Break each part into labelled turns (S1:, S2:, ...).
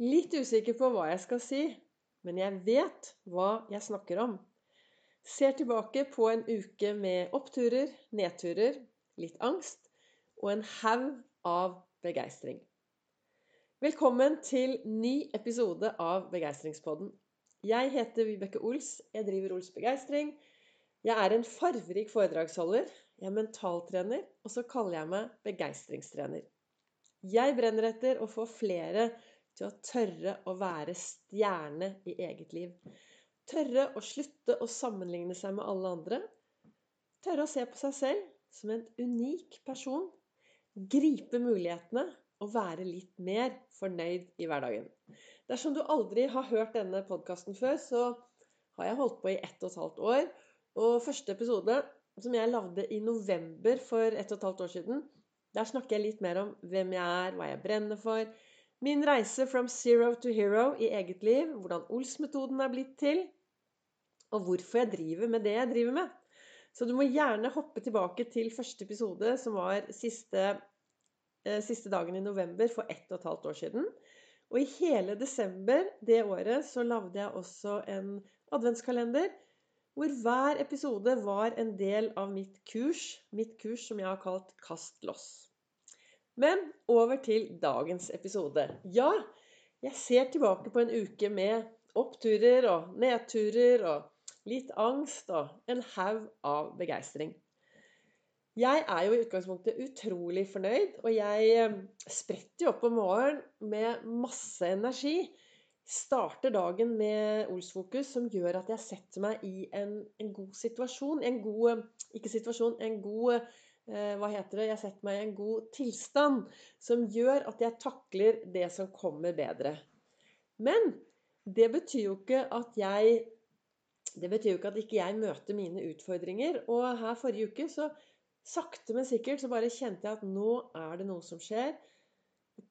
S1: Litt usikker på hva jeg skal si, men jeg vet hva jeg snakker om. Ser tilbake på en uke med oppturer, nedturer, litt angst og en haug av begeistring. Velkommen til ny episode av Begeistringspodden. Jeg heter Vibeke Ols. Jeg driver Ols Begeistring. Jeg er en farverik foredragsholder. Jeg er mentaltrener, og så kaller jeg meg begeistringstrener. Jeg brenner etter å få flere til å tørre å være stjerne i eget liv. Tørre å slutte å sammenligne seg med alle andre. Tørre å se på seg selv som en unik person. Gripe mulighetene og være litt mer fornøyd i hverdagen. Dersom du aldri har hørt denne podkasten før, så har jeg holdt på i ett og et halvt år. Og første episode, som jeg lagde i november for ett og et halvt år siden, der snakker jeg litt mer om hvem jeg er, hva jeg brenner for. Min reise from zero to hero i eget liv, hvordan Ols-metoden er blitt til, og hvorfor jeg driver med det jeg driver med. Så du må gjerne hoppe tilbake til første episode, som var siste, eh, siste dagen i november for ett og et halvt år siden. Og i hele desember det året så lagde jeg også en adventskalender hvor hver episode var en del av mitt kurs, mitt kurs som jeg har kalt Kast loss. Men over til dagens episode. Ja, jeg ser tilbake på en uke med oppturer og nedturer og litt angst og en haug av begeistring. Jeg er jo i utgangspunktet utrolig fornøyd, og jeg eh, spretter jo opp om morgenen med masse energi starter dagen med Olsfokus, som gjør at jeg setter meg i en, en god situasjon. En god Ikke situasjon, en god eh, Hva heter det? Jeg setter meg i en god tilstand som gjør at jeg takler det som kommer, bedre. Men det betyr jo ikke at jeg det betyr jo ikke at ikke jeg møter mine utfordringer. Og her forrige uke så sakte, men sikkert så bare kjente jeg at nå er det noe som skjer.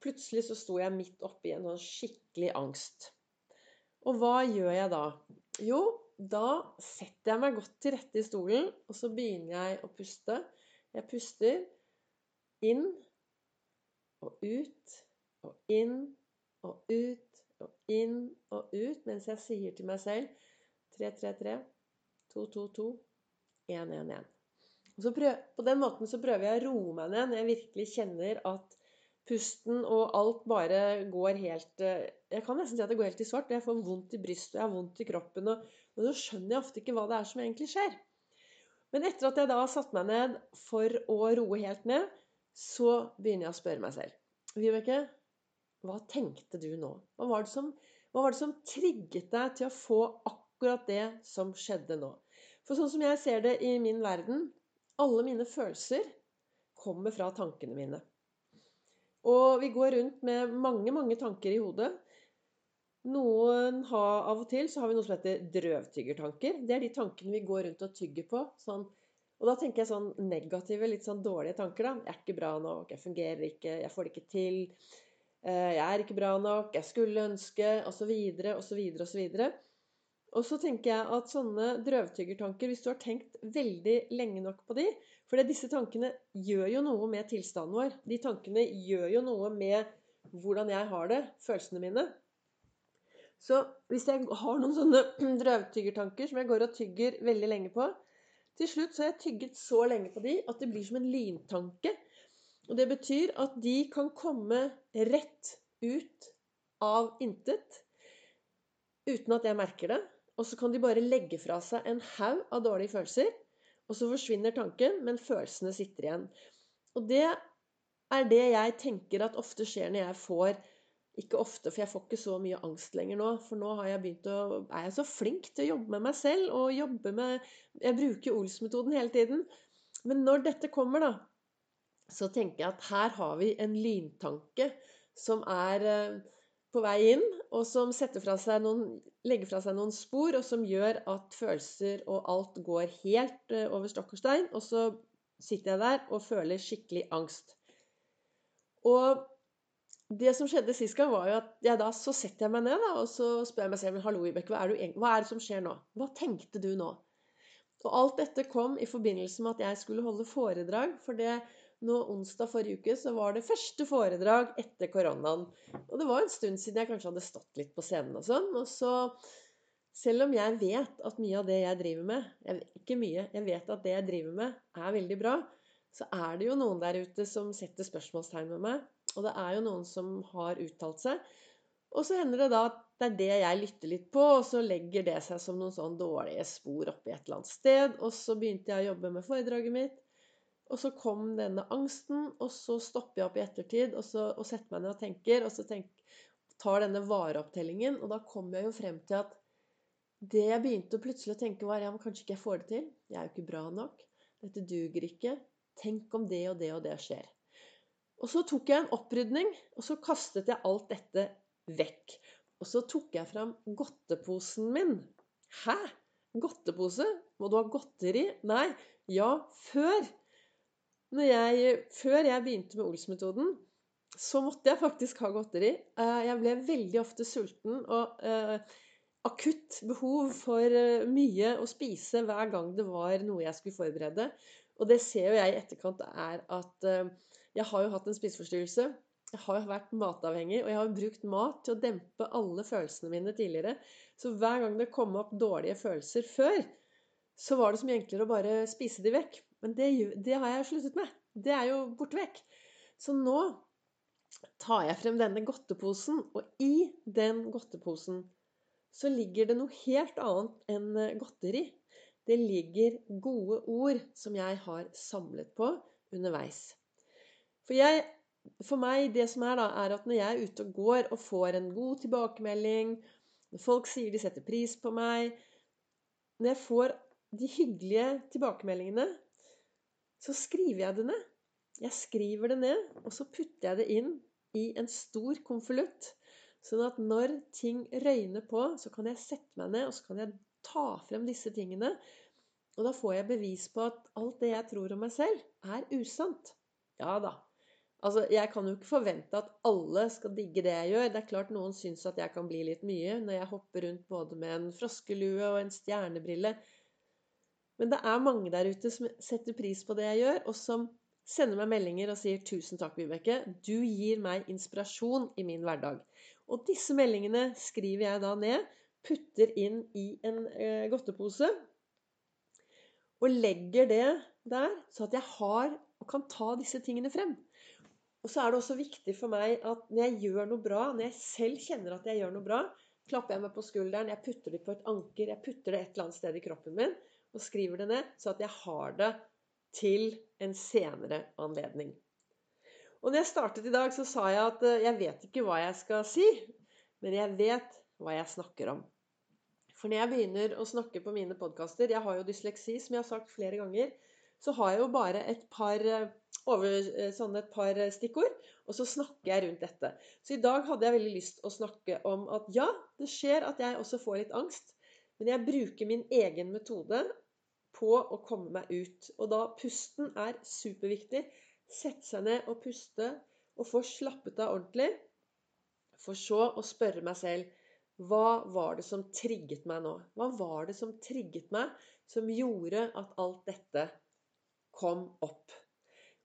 S1: Plutselig så sto jeg midt oppi en sånn skikkelig angst. Og hva gjør jeg da? Jo, da setter jeg meg godt til rette i stolen, og så begynner jeg å puste. Jeg puster inn og ut og inn og ut og inn og ut mens jeg sier til meg selv 333, 222, 111. Og prøv, på den måten så prøver jeg å roe meg ned når jeg virkelig kjenner at pusten og alt bare går helt eh, Jeg kan nesten si at det går helt i svart. Jeg får vondt i brystet, jeg har vondt i kroppen. Og, men så skjønner jeg ofte ikke hva det er som egentlig skjer. Men etter at jeg da har satt meg ned for å roe helt ned, så begynner jeg å spørre meg selv. Vibeke, hva tenkte du nå? Hva var, det som, var det som trigget deg til å få akkurat det som skjedde nå? For sånn som jeg ser det i min verden, alle mine følelser kommer fra tankene mine. Og vi går rundt med mange, mange tanker i hodet. Noen har Av og til så har vi noe som heter drøvtyggertanker. Det er de tankene vi går rundt og tygger på. Sånn, og da tenker jeg sånn negative, litt sånn dårlige tanker. da. Jeg er ikke bra nok, jeg fungerer ikke, jeg får det ikke til. Eh, jeg er ikke bra nok, jeg skulle ønske, osv., osv., osv. Og så tenker jeg at sånne drøvtyggertanker, hvis du har tenkt veldig lenge nok på de For disse tankene gjør jo noe med tilstanden vår. De tankene gjør jo noe med hvordan jeg har det, følelsene mine. Så hvis jeg har noen sånne drøvtyggertanker som jeg går og tygger veldig lenge på Til slutt så har jeg tygget så lenge på de at det blir som en lyntanke. Og det betyr at de kan komme rett ut av intet uten at jeg merker det. Og så kan de bare legge fra seg en haug av dårlige følelser. Og så forsvinner tanken, men følelsene sitter igjen. Og det er det jeg tenker at ofte skjer når jeg får Ikke ofte, for jeg får ikke så mye angst lenger nå. For nå har jeg begynt å, er jeg så flink til å jobbe med meg selv. og jobbe med, Jeg bruker Ols-metoden hele tiden. Men når dette kommer, da, så tenker jeg at her har vi en lyntanke som er eh, på vei inn, og som fra noen, legger fra seg noen spor, og som gjør at følelser og alt går helt eh, over stokk og stein. Og så sitter jeg der og føler skikkelig angst. Og det som skjedde sist gang, var jo at jeg da så setter jeg meg ned da, og så spør jeg meg selv Hallo, Vibeke, hva, hva er det som skjer nå? Hva tenkte du nå? Og alt dette kom i forbindelse med at jeg skulle holde foredrag. For det nå onsdag forrige uke så var det første foredrag etter koronaen. Og det var en stund siden jeg kanskje hadde stått litt på scenen og sånn. Og så, selv om jeg vet at mye av det jeg driver med jeg, Ikke mye, jeg vet at det jeg driver med, er veldig bra. Så er det jo noen der ute som setter spørsmålstegn med meg. Og det er jo noen som har uttalt seg. Og så hender det da at det er det jeg lytter litt på, og så legger det seg som noen sånn dårlige spor oppi et eller annet sted. Og så begynte jeg å jobbe med foredraget mitt. Og så kom denne angsten, og så stopper jeg opp i ettertid og, så, og setter meg ned og tenker. Og så tenk, tar denne vareopptellingen, og da kommer jeg jo frem til at det jeg begynte plutselig å tenke, var ja, men kanskje ikke jeg får det til. Jeg er jo ikke bra nok. Dette duger ikke. Tenk om det og det og det skjer. Og så tok jeg en opprydning, og så kastet jeg alt dette vekk. Og så tok jeg fram godteposen min. Hæ? Godtepose? Må du ha godteri? Nei. Ja, før jeg, før jeg begynte med Ols-metoden, så måtte jeg faktisk ha godteri. Eh, jeg ble veldig ofte sulten og uh, akutt behov for uh, mye å spise hver gang det var noe jeg skulle forberede. Og det ser jo jeg i etterkant er at jeg har jo hatt en spiseforstyrrelse. Jeg har vært matavhengig, og jeg har brukt mat til å dempe alle følelsene mine tidligere. Så hver gang det kom opp dårlige følelser før, så var det mye enklere å bare spise de vekk. Men det, det har jeg sluttet med. Det er jo borte vekk. Så nå tar jeg frem denne godteposen, og i den godteposen så ligger det noe helt annet enn eh, godteri. Det ligger gode ord som jeg har samlet på underveis. For, jeg, for meg, det som er da, er at når jeg er ute og går og får en god tilbakemelding, når folk sier de setter pris på meg Når jeg får de hyggelige tilbakemeldingene, så skriver jeg det ned. Jeg skriver det ned, og så putter jeg det inn i en stor konvolutt. Sånn at når ting røyner på, så kan jeg sette meg ned og så kan jeg ta frem disse tingene. Og da får jeg bevis på at alt det jeg tror om meg selv, er usant. Ja da. Altså, Jeg kan jo ikke forvente at alle skal digge det jeg gjør. Det er klart noen syns at jeg kan bli litt mye når jeg hopper rundt både med en froskelue og en stjernebrille. Men det er mange der ute som setter pris på det jeg gjør, og som sender meg meldinger og sier 'Tusen takk, Vibeke. Du gir meg inspirasjon i min hverdag'. Og disse meldingene skriver jeg da ned, putter inn i en eh, godtepose og legger det der, så at jeg har og kan ta disse tingene frem. Og så er det også viktig for meg at når jeg gjør noe bra, når jeg selv kjenner at jeg gjør noe bra, klapper jeg meg på skulderen, jeg putter det på et anker, jeg putter det et eller annet sted i kroppen min og skriver det ned, så at jeg har det til en senere anledning. Og når jeg startet i dag, så sa jeg at eh, jeg vet ikke hva jeg skal si, men jeg vet hva jeg snakker om. For når jeg begynner å snakke på mine podkaster Jeg har jo dysleksi, som jeg har sagt flere ganger. Så har jeg jo bare et par, eh, over, sånn et par stikkord, og så snakker jeg rundt dette. Så i dag hadde jeg veldig lyst å snakke om at ja, det skjer at jeg også får litt angst. Men jeg bruker min egen metode på å komme meg ut. Og da pusten er superviktig. Sette seg ned og puste og få slappet av ordentlig. For så å spørre meg selv hva var det som trigget meg nå? Hva var det som trigget meg, som gjorde at alt dette kom opp?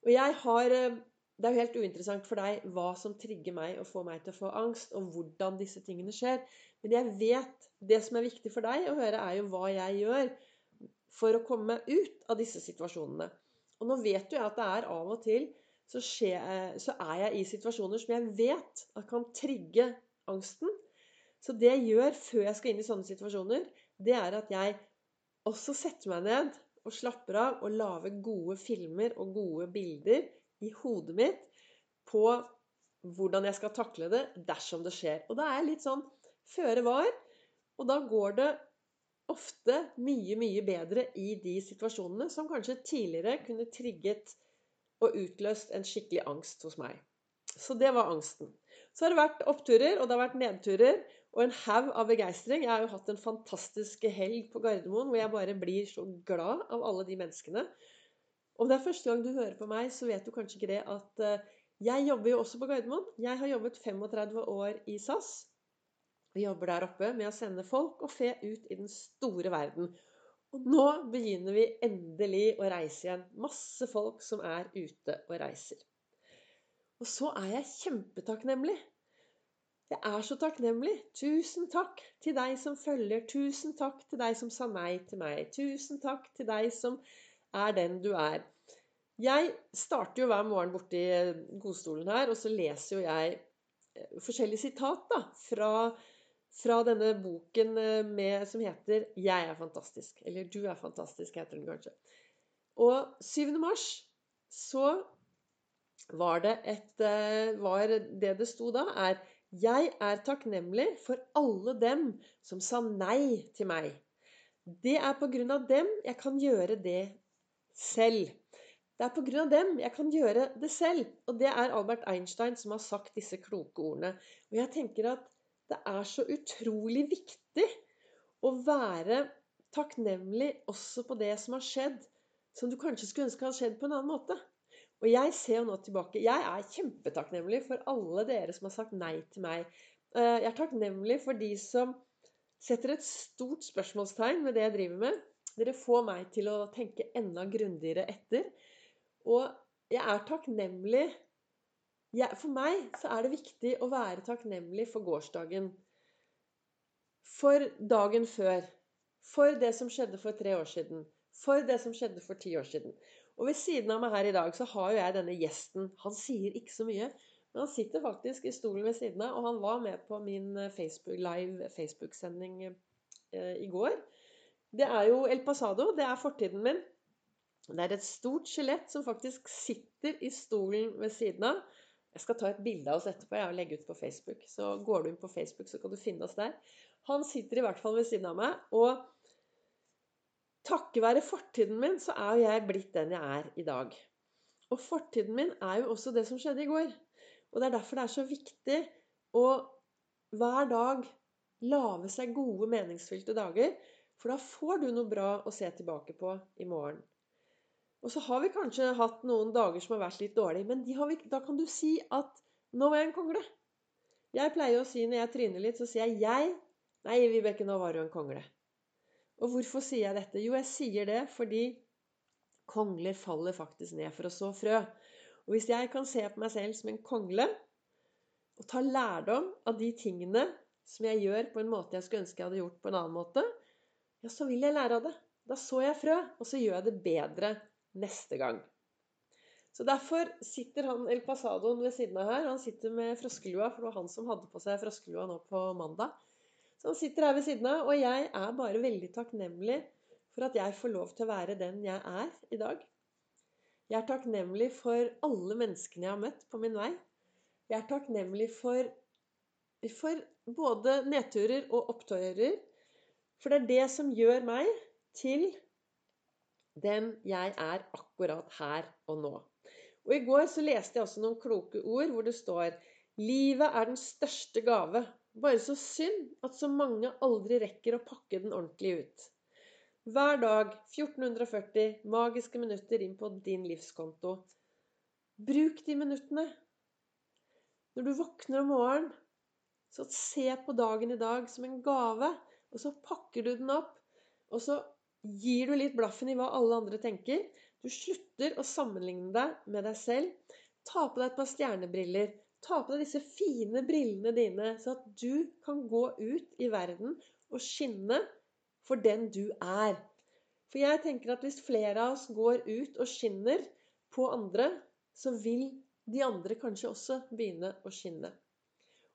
S1: Og jeg har eh, Det er jo helt uinteressant for deg hva som trigger meg og får meg til å få angst, og hvordan disse tingene skjer. Men jeg vet Det som er viktig for deg å høre, er jo hva jeg gjør for å komme meg ut av disse situasjonene. Og nå vet jo jeg at det er av og til så, skjer, så er jeg i situasjoner som jeg vet kan trigge angsten. Så det jeg gjør før jeg skal inn i sånne situasjoner, det er at jeg også setter meg ned og slapper av og lager gode filmer og gode bilder i hodet mitt på hvordan jeg skal takle det dersom det skjer. Og da er jeg litt sånn føre var. Og da går det ofte mye, mye bedre i de situasjonene som kanskje tidligere kunne trigget og utløst en skikkelig angst hos meg. Så det var angsten. Så har det vært oppturer, og det har vært nedturer, og en haug av begeistring. Jeg har jo hatt en fantastisk helg på Gardermoen hvor jeg bare blir så glad av alle de menneskene. Om det er første gang du hører på meg, så vet du kanskje ikke det at eh, jeg jobber jo også på Gardermoen. Jeg har jobbet 35 år i SAS. Vi jobber der oppe med å sende folk og fe ut i den store verden. Og nå begynner vi endelig å reise igjen. Masse folk som er ute og reiser. Og så er jeg kjempetakknemlig. Jeg er så takknemlig. Tusen takk til deg som følger. Tusen takk til deg som sa nei til meg. Tusen takk til deg som er den du er. Jeg starter jo hver morgen borti godstolen her, og så leser jo jeg eh, forskjellige sitat da, fra, fra denne boken eh, med, som heter 'Jeg er fantastisk'. Eller 'Du er fantastisk', heter den kanskje. Og 7. mars så var det et eh, var Det det sto da, er 'Jeg er takknemlig for alle dem som sa nei til meg'. Det er på grunn av dem jeg kan gjøre det selv. Det er på grunn av dem jeg kan gjøre det selv. Og det er Albert Einstein som har sagt disse kloke ordene. Og jeg tenker at det er så utrolig viktig å være takknemlig også på det som har skjedd, som du kanskje skulle ønske hadde skjedd på en annen måte. Og jeg ser jo nå tilbake. Jeg er kjempetakknemlig for alle dere som har sagt nei til meg. Eh, jeg er takknemlig for de som setter et stort spørsmålstegn ved det jeg driver med. Dere får meg til å tenke enda grundigere etter. Og jeg er takknemlig For meg så er det viktig å være takknemlig for gårsdagen. For dagen før. For det som skjedde for tre år siden. For det som skjedde for ti år siden. Og ved siden av meg her i dag så har jo jeg denne gjesten. Han sier ikke så mye. Men han sitter faktisk i stolen ved siden av, og han var med på min Facebook, live Facebook-sending eh, i går. Det er jo El Pasado. Det er fortiden min. Det er et stort skjelett som faktisk sitter i stolen ved siden av. Jeg skal ta et bilde av oss etterpå jeg og legge ut på Facebook. Så går du inn på Facebook, så kan du finne oss der. Han sitter i hvert fall ved siden av meg. Og takket være fortiden min, så er jo jeg blitt den jeg er i dag. Og fortiden min er jo også det som skjedde i går. Og det er derfor det er så viktig å hver dag lage seg gode, meningsfylte dager. For da får du noe bra å se tilbake på i morgen. Og så har vi kanskje hatt noen dager som har vært litt dårlige, men vi, da kan du si at 'nå var jeg en kongle'. Jeg pleier å si når jeg tryner litt, så sier jeg 'jeg'. Nei, Vibeke, nå var du en kongle. Og hvorfor sier jeg dette? Jo, jeg sier det fordi kongler faller faktisk ned for å så frø. Og hvis jeg kan se på meg selv som en kongle, og ta lærdom av de tingene som jeg gjør på en måte jeg skulle ønske jeg hadde gjort på en annen måte, ja, så vil jeg lære av det. Da så jeg frø, og så gjør jeg det bedre neste gang. Så Derfor sitter han El Pasadoen ved siden av her. Han sitter med froskelua, for det var han som hadde på seg froskelua nå på mandag. Han sitter her ved siden av, og jeg er bare veldig takknemlig for at jeg får lov til å være den jeg er i dag. Jeg er takknemlig for alle menneskene jeg har møtt på min vei. Jeg er takknemlig for, for både nedturer og opptøyer. For det er det som gjør meg til den jeg er akkurat her og nå. Og I går så leste jeg også noen kloke ord hvor det står Livet er den største gave. Bare så synd at så mange aldri rekker å pakke den ordentlig ut. Hver dag 1440 magiske minutter inn på din livskonto. Bruk de minuttene. Når du våkner om morgenen, så se på dagen i dag som en gave. Og så pakker du den opp, og så gir du litt blaffen i hva alle andre tenker. Du slutter å sammenligne deg med deg selv. Ta på deg et par stjernebriller. Ta på deg disse fine brillene dine, så at du kan gå ut i verden og skinne for den du er. For jeg tenker at hvis flere av oss går ut og skinner på andre, så vil de andre kanskje også begynne å skinne.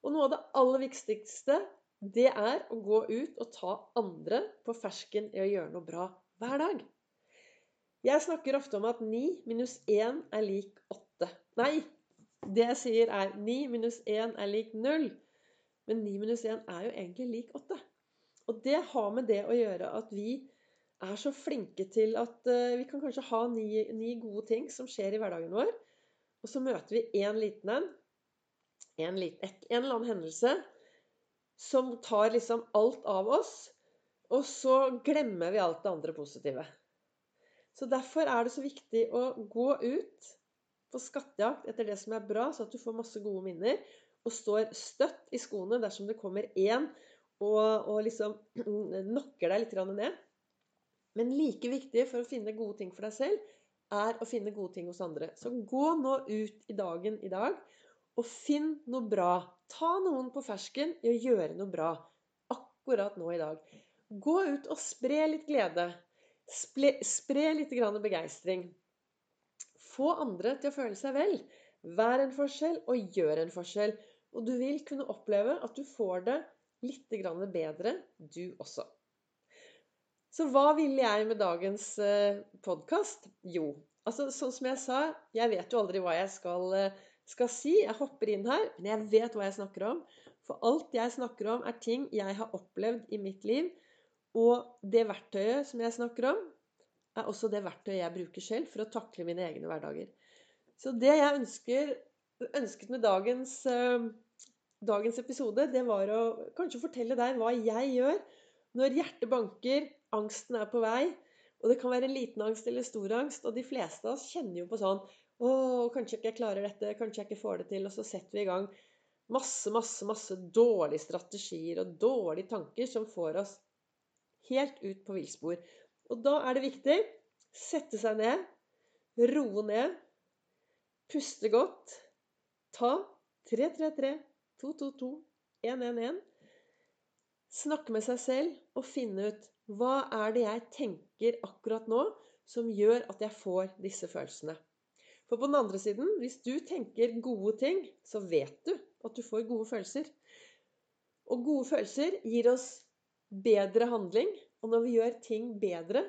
S1: Og noe av det aller viktigste det er å gå ut og ta andre på fersken i å gjøre noe bra hver dag. Jeg snakker ofte om at 9 minus 1 er lik 8. Nei, det jeg sier er 9 minus 1 er lik 0. Men 9 minus 1 er jo egentlig lik 8. Og det har med det å gjøre at vi er så flinke til at uh, vi kan kanskje ha ni, ni, gode ting som skjer i hverdagen vår. Og så møter vi én liten en. En, en eller annen hendelse som tar liksom alt av oss, og så glemmer vi alt det andre positive. Så Derfor er det så viktig å gå ut på skattejakt etter det som er bra, så at du får masse gode minner, og står støtt i skoene dersom det kommer én og, og liksom knocker deg litt ned. Men like viktig for å finne gode ting for deg selv, er å finne gode ting hos andre. Så gå nå ut i dagen i dag og finn noe bra. Ta noen på fersken i å gjøre noe bra akkurat nå i dag. Gå ut og spre litt glede. Spre, spre litt begeistring. Få andre til å føle seg vel. Vær en forskjell og gjør en forskjell. Og du vil kunne oppleve at du får det litt bedre, du også. Så hva ville jeg med dagens eh, podkast? Jo, altså sånn som jeg sa, jeg vet jo aldri hva jeg skal, eh, skal si. Jeg hopper inn her, men jeg vet hva jeg snakker om. For alt jeg snakker om, er ting jeg har opplevd i mitt liv. Og det verktøyet som jeg snakker om, er også det verktøyet jeg bruker selv for å takle mine egne hverdager. Så det jeg ønsker, ønsket med dagens, uh, dagens episode, det var å kanskje fortelle deg hva jeg gjør når hjertet banker, angsten er på vei. Og det kan være en liten angst eller stor angst. Og de fleste av oss kjenner jo på sånn Å, kanskje ikke jeg klarer dette. Kanskje jeg ikke får det til. Og så setter vi i gang masse, masse, masse dårlige strategier og dårlige tanker som får oss helt ut på villspor. Og da er det viktig sette seg ned, roe ned, puste godt, ta 333, 222, 111 Snakke med seg selv og finne ut hva er det jeg tenker akkurat nå som gjør at jeg får disse følelsene. For på den andre siden, hvis du tenker gode ting, så vet du at du får gode følelser. Og gode følelser gir oss bedre handling. Og når vi gjør ting bedre,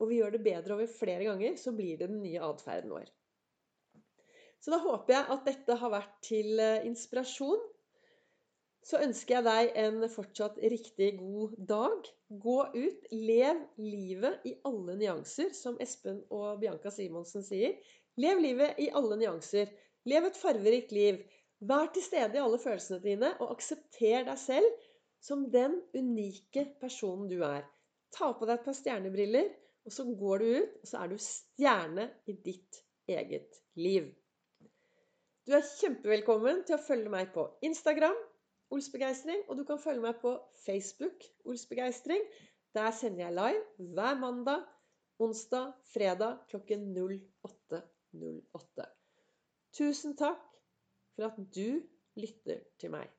S1: og vi gjør det bedre over flere ganger, så blir det den nye atferden vår. Så da håper jeg at dette har vært til eh, inspirasjon så ønsker jeg deg en fortsatt riktig god dag. Gå ut, lev livet i alle nyanser, som Espen og Bianca Simonsen sier. Lev livet i alle nyanser. Lev et farverikt liv. Vær til stede i alle følelsene dine, og aksepter deg selv som den unike personen du er. Ta på deg et par stjernebriller, og så går du ut, og så er du stjerne i ditt eget liv. Du er kjempevelkommen til å følge meg på Instagram Olsbegeistring. Og du kan følge meg på Facebook Olsbegeistring. Der sender jeg live hver mandag, onsdag, fredag klokken 08.08. 08. Tusen takk for at du lytter til meg.